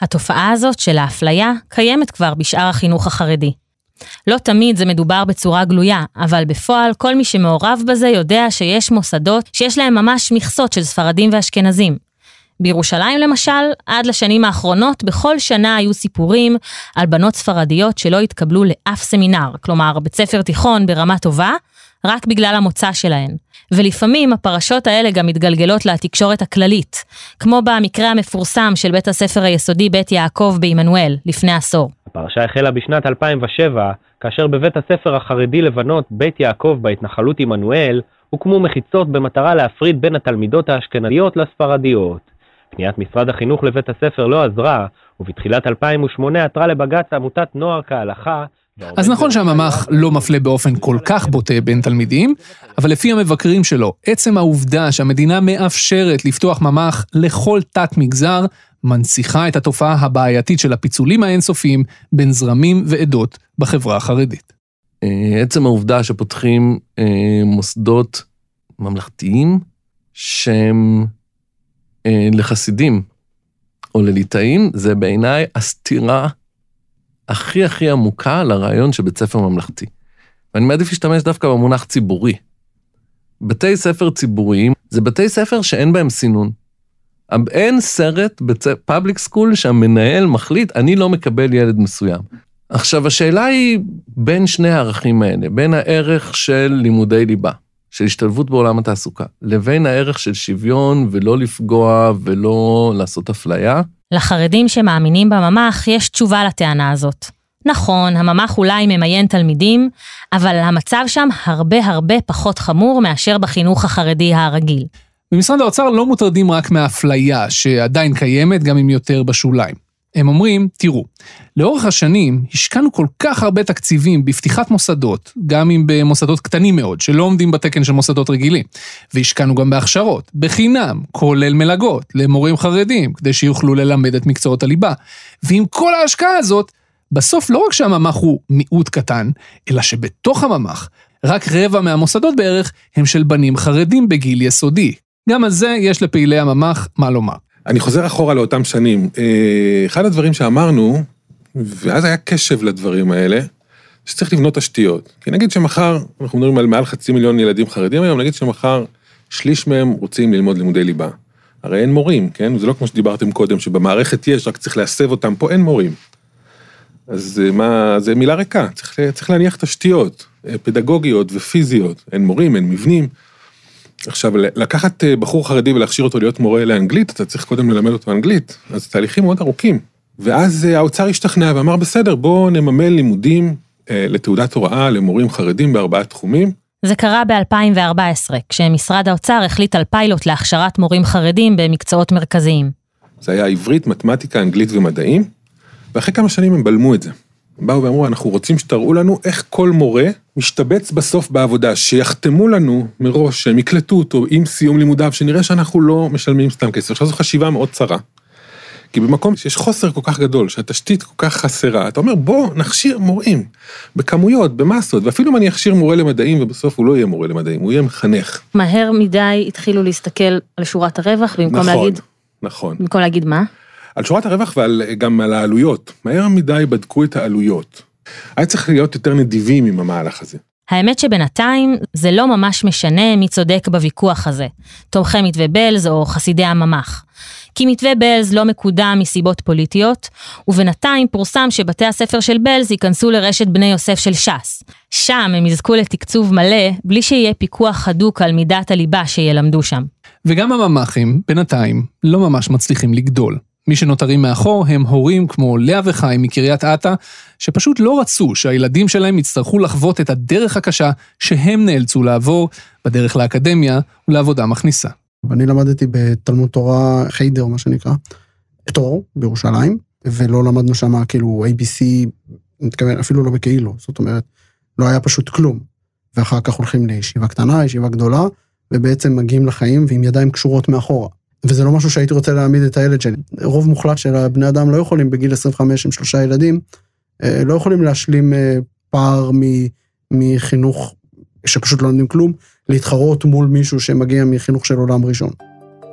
התופעה הזאת של האפליה קיימת כבר בשאר החינוך החרדי. לא תמיד זה מדובר בצורה גלויה, אבל בפועל כל מי שמעורב בזה יודע שיש מוסדות שיש להם ממש מכסות של ספרדים ואשכנזים. בירושלים למשל, עד לשנים האחרונות, בכל שנה היו סיפורים על בנות ספרדיות שלא התקבלו לאף סמינר, כלומר בית ספר תיכון ברמה טובה, רק בגלל המוצא שלהן. ולפעמים הפרשות האלה גם מתגלגלות לתקשורת הכללית, כמו במקרה המפורסם של בית הספר היסודי בית יעקב בעמנואל, לפני עשור. הפרשה החלה בשנת 2007, כאשר בבית הספר החרדי לבנות בית יעקב בהתנחלות עמנואל, הוקמו מחיצות במטרה להפריד בין התלמידות האשכנזיות לספרדיות. פניית משרד החינוך לבית הספר לא עזרה, ובתחילת 2008 עתרה לבג"ץ עמותת נוער כהלכה אז נכון שהממ"ח לא מפלה באופן כל כך בוטה בין תלמידים, אבל לפי המבקרים שלו, עצם העובדה שהמדינה מאפשרת לפתוח ממ"ח לכל תת מגזר, מנציחה את התופעה הבעייתית של הפיצולים האינסופיים בין זרמים ועדות בחברה החרדית. אה, עצם העובדה שפותחים אה, מוסדות ממלכתיים שהם אה, לחסידים או לליטאים, זה בעיניי הסתירה הכי הכי עמוקה לרעיון של בית ספר ממלכתי. ואני מעדיף להשתמש דווקא במונח ציבורי. בתי ספר ציבוריים זה בתי ספר שאין בהם סינון. אין סרט בפאבליק סקול שהמנהל מחליט, אני לא מקבל ילד מסוים. עכשיו, השאלה היא בין שני הערכים האלה, בין הערך של לימודי ליבה, של השתלבות בעולם התעסוקה, לבין הערך של שוויון ולא לפגוע ולא לעשות אפליה. לחרדים שמאמינים בממ"ח יש תשובה לטענה הזאת. נכון, הממ"ח אולי ממיין תלמידים, אבל המצב שם הרבה הרבה פחות חמור מאשר בחינוך החרדי הרגיל. במשרד האוצר לא מוטרדים רק מהאפליה, שעדיין קיימת, גם אם יותר בשוליים. הם אומרים, תראו, לאורך השנים השקענו כל כך הרבה תקציבים בפתיחת מוסדות, גם אם במוסדות קטנים מאוד, שלא עומדים בתקן של מוסדות רגילים, והשקענו גם בהכשרות, בחינם, כולל מלגות, למורים חרדים, כדי שיוכלו ללמד את מקצועות הליבה. ועם כל ההשקעה הזאת, בסוף לא רק שהממ"ח הוא מיעוט קטן, אלא שבתוך הממ"ח, רק רבע מהמוסדות בערך הם של בנים חרדים בגיל יסודי. גם על זה יש לפעילי הממ"ח מה לומר. אני חוזר אחורה לאותם שנים. אה, אחד הדברים שאמרנו, ואז היה קשב לדברים האלה, שצריך לבנות תשתיות. כי נגיד שמחר, אנחנו מדברים על מעל חצי מיליון ילדים חרדים היום, נגיד שמחר שליש מהם רוצים ללמוד לימודי ליבה. הרי אין מורים, כן? זה לא כמו שדיברתם קודם, שבמערכת יש, רק צריך להסב אותם, פה אין מורים. אז אה, מה, זה מילה ריקה, צריך, צריך להניח תשתיות אה, פדגוגיות ופיזיות, אין מורים, אין מבנים. עכשיו, לקחת אה, בחור חרדי ולהכשיר אותו להיות מורה לאנגלית, אתה צריך קודם ללמד אותו אנגלית, אז תהליכים מאוד ארוכים. ואז אה, האוצר השתכנע ואמר, בסדר, בואו נממן לימודים אה, לתעודת הוראה למורים חרדים בארבעה תחומים. זה קרה ב-2014, כשמשרד האוצר החליט על פיילוט להכשרת מורים חרדים במקצועות מרכזיים. זה היה עברית, מתמטיקה, אנגלית ומדעים, ואחרי כמה שנים הם בלמו את זה. באו ואמרו, אנחנו רוצים שתראו לנו איך כל מורה משתבץ בסוף בעבודה, שיחתמו לנו מראש, שהם יקלטו אותו עם סיום לימודיו, שנראה שאנחנו לא משלמים סתם כסף. עכשיו זו חשיבה מאוד צרה. כי במקום שיש חוסר כל כך גדול, שהתשתית כל כך חסרה, אתה אומר, בוא נכשיר מורים, בכמויות, במסות, ואפילו אם אני אכשיר מורה למדעים, ובסוף הוא לא יהיה מורה למדעים, הוא יהיה מחנך. מהר מדי התחילו להסתכל על שורת הרווח, במקום נכון, להגיד... נכון. במקום להגיד מה? על שורת הרווח וגם על העלויות. מהר מדי בדקו את העלויות. היה צריך להיות יותר נדיבים עם המהלך הזה. האמת שבינתיים זה לא ממש משנה מי צודק בוויכוח הזה, תומכי מתווה בלז או חסידי הממ"ח. כי מתווה בלז לא מקודם מסיבות פוליטיות, ובינתיים פורסם שבתי הספר של בלז ייכנסו לרשת בני יוסף של ש"ס. שם הם יזכו לתקצוב מלא, בלי שיהיה פיקוח הדוק על מידת הליבה שילמדו שם. וגם הממ"חים, בינתיים, לא ממש מצליחים לגדול. מי שנותרים מאחור הם הורים כמו לאה וחיים מקריית אתא, שפשוט לא רצו שהילדים שלהם יצטרכו לחוות את הדרך הקשה שהם נאלצו לעבור בדרך לאקדמיה ולעבודה מכניסה. ואני למדתי בתלמוד תורה חיידר, מה שנקרא, פטור בירושלים, ולא למדנו שם כאילו ABC, אני מתכוון, אפילו לא בכאילו, זאת אומרת, לא היה פשוט כלום. ואחר כך הולכים לישיבה קטנה, ישיבה גדולה, ובעצם מגיעים לחיים ועם ידיים קשורות מאחורה. וזה לא משהו שהייתי רוצה להעמיד את הילד שלי. רוב מוחלט של הבני אדם לא יכולים בגיל 25 עם שלושה ילדים, אה, לא יכולים להשלים אה, פער מחינוך שפשוט לא לומדים כלום, להתחרות מול מישהו שמגיע מחינוך של עולם ראשון.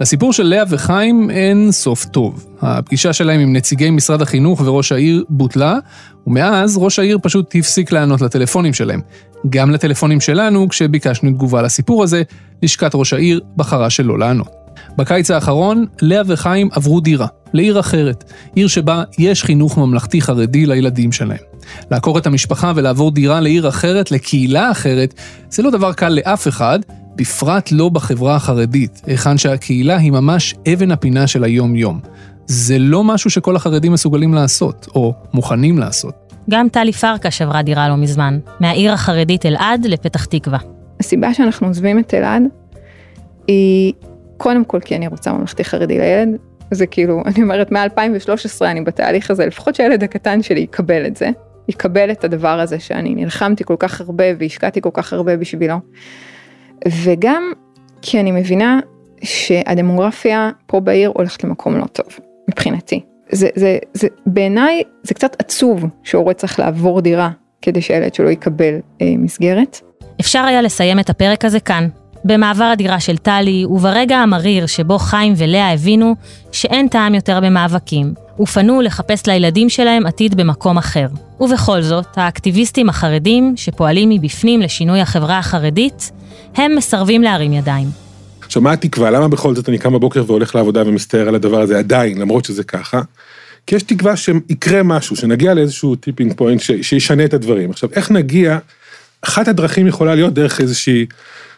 לסיפור של לאה וחיים אין סוף טוב. הפגישה שלהם עם נציגי משרד החינוך וראש העיר בוטלה, ומאז ראש העיר פשוט הפסיק לענות לטלפונים שלהם. גם לטלפונים שלנו, כשביקשנו תגובה לסיפור הזה, לשכת ראש העיר בחרה שלא לענות. בקיץ האחרון, לאה וחיים עברו דירה, לעיר אחרת, עיר שבה יש חינוך ממלכתי חרדי לילדים שלהם. לעקור את המשפחה ולעבור דירה לעיר אחרת, לקהילה אחרת, זה לא דבר קל לאף אחד, בפרט לא בחברה החרדית, היכן שהקהילה היא ממש אבן הפינה של היום-יום. זה לא משהו שכל החרדים מסוגלים לעשות, או מוכנים לעשות. גם טלי פרקש עברה דירה לא מזמן, מהעיר החרדית אלעד לפתח תקווה. הסיבה שאנחנו עוזבים את אלעד היא קודם כל כי אני רוצה ממלכתי חרדי לילד, זה כאילו, אני אומרת, מ-2013 אני בתהליך הזה, לפחות שהילד הקטן שלי יקבל את זה, יקבל את הדבר הזה שאני נלחמתי כל כך הרבה והשקעתי כל כך הרבה בשבילו. וגם כי אני מבינה שהדמוגרפיה פה בעיר הולכת למקום לא טוב, מבחינתי. זה, זה, זה, בעיניי זה קצת עצוב שהורה צריך לעבור דירה כדי שהילד שלו יקבל אה, מסגרת. אפשר היה לסיים את הפרק הזה כאן, במעבר הדירה של טלי, וברגע המריר שבו חיים ולאה הבינו שאין טעם יותר במאבקים, ופנו לחפש לילדים שלהם עתיד במקום אחר. ובכל זאת, האקטיביסטים החרדים, שפועלים מבפנים לשינוי החברה החרדית, הם מסרבים להרים ידיים. עכשיו, מה התקווה? למה בכל זאת אני קם בבוקר והולך לעבודה ומסתער על הדבר הזה עדיין, למרות שזה ככה? כי יש תקווה שיקרה משהו, שנגיע לאיזשהו tipping point שישנה את הדברים. עכשיו, איך נגיע? אחת הדרכים יכולה להיות דרך איזושהי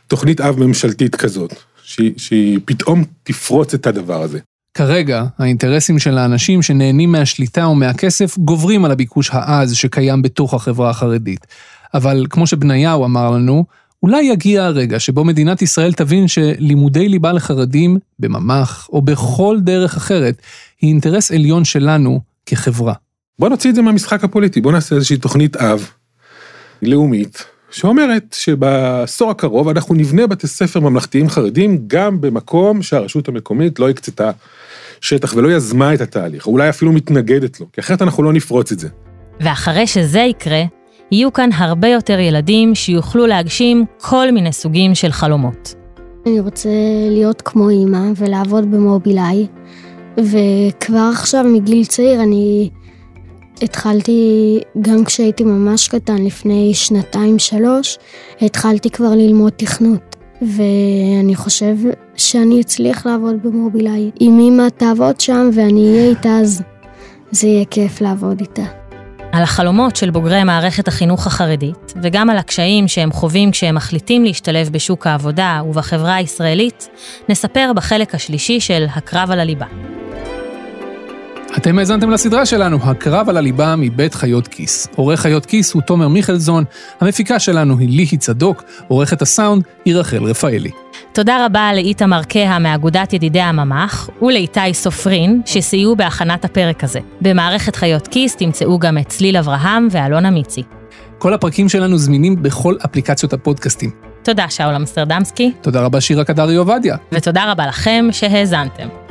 תוכנית אב ממשלתית כזאת, שהיא, שהיא פתאום תפרוץ את הדבר הזה. כרגע, האינטרסים של האנשים שנהנים מהשליטה ומהכסף גוברים על הביקוש העז שקיים בתוך החברה החרדית. אבל כמו שבניהו אמר לנו, אולי יגיע הרגע שבו מדינת ישראל תבין שלימודי ליבה לחרדים, בממ"ח או בכל דרך אחרת, היא אינטרס עליון שלנו כחברה. בוא נוציא את זה מהמשחק הפוליטי, בוא נעשה איזושהי תוכנית אב לאומית, שאומרת שבעשור הקרוב אנחנו נבנה בתי ספר ממלכתיים חרדים גם במקום שהרשות המקומית לא הקצתה שטח ולא יזמה את התהליך, או אולי אפילו מתנגדת לו, כי אחרת אנחנו לא נפרוץ את זה. ואחרי שזה יקרה, יהיו כאן הרבה יותר ילדים שיוכלו להגשים כל מיני סוגים של חלומות. אני רוצה להיות כמו אימא ולעבוד במובילאיי, וכבר עכשיו מגיל צעיר אני התחלתי, גם כשהייתי ממש קטן, לפני שנתיים-שלוש, התחלתי כבר ללמוד תכנות. ואני חושב שאני אצליח לעבוד במובילאיי. אם אמא תעבוד שם ואני אהיה איתה, אז זה יהיה כיף לעבוד איתה. על החלומות של בוגרי מערכת החינוך החרדית, וגם על הקשיים שהם חווים כשהם מחליטים להשתלב בשוק העבודה ובחברה הישראלית, נספר בחלק השלישי של הקרב על הליבה. אתם האזנתם לסדרה שלנו, הקרב על הליבה מבית חיות כיס. עורך חיות כיס הוא תומר מיכלזון, המפיקה שלנו היא ליהי צדוק, עורכת הסאונד היא רחל רפאלי. תודה רבה לאיתמר קהה מאגודת ידידי הממ"ח, ולאיתי סופרין, שסייעו בהכנת הפרק הזה. במערכת חיות כיס תמצאו גם את צליל אברהם ואלונה מיצי. כל הפרקים שלנו זמינים בכל אפליקציות הפודקאסטים. תודה שאול אמסטרדמסקי. תודה רבה שירה קדרי עובדיה. ותודה רבה לכם שהאזנתם.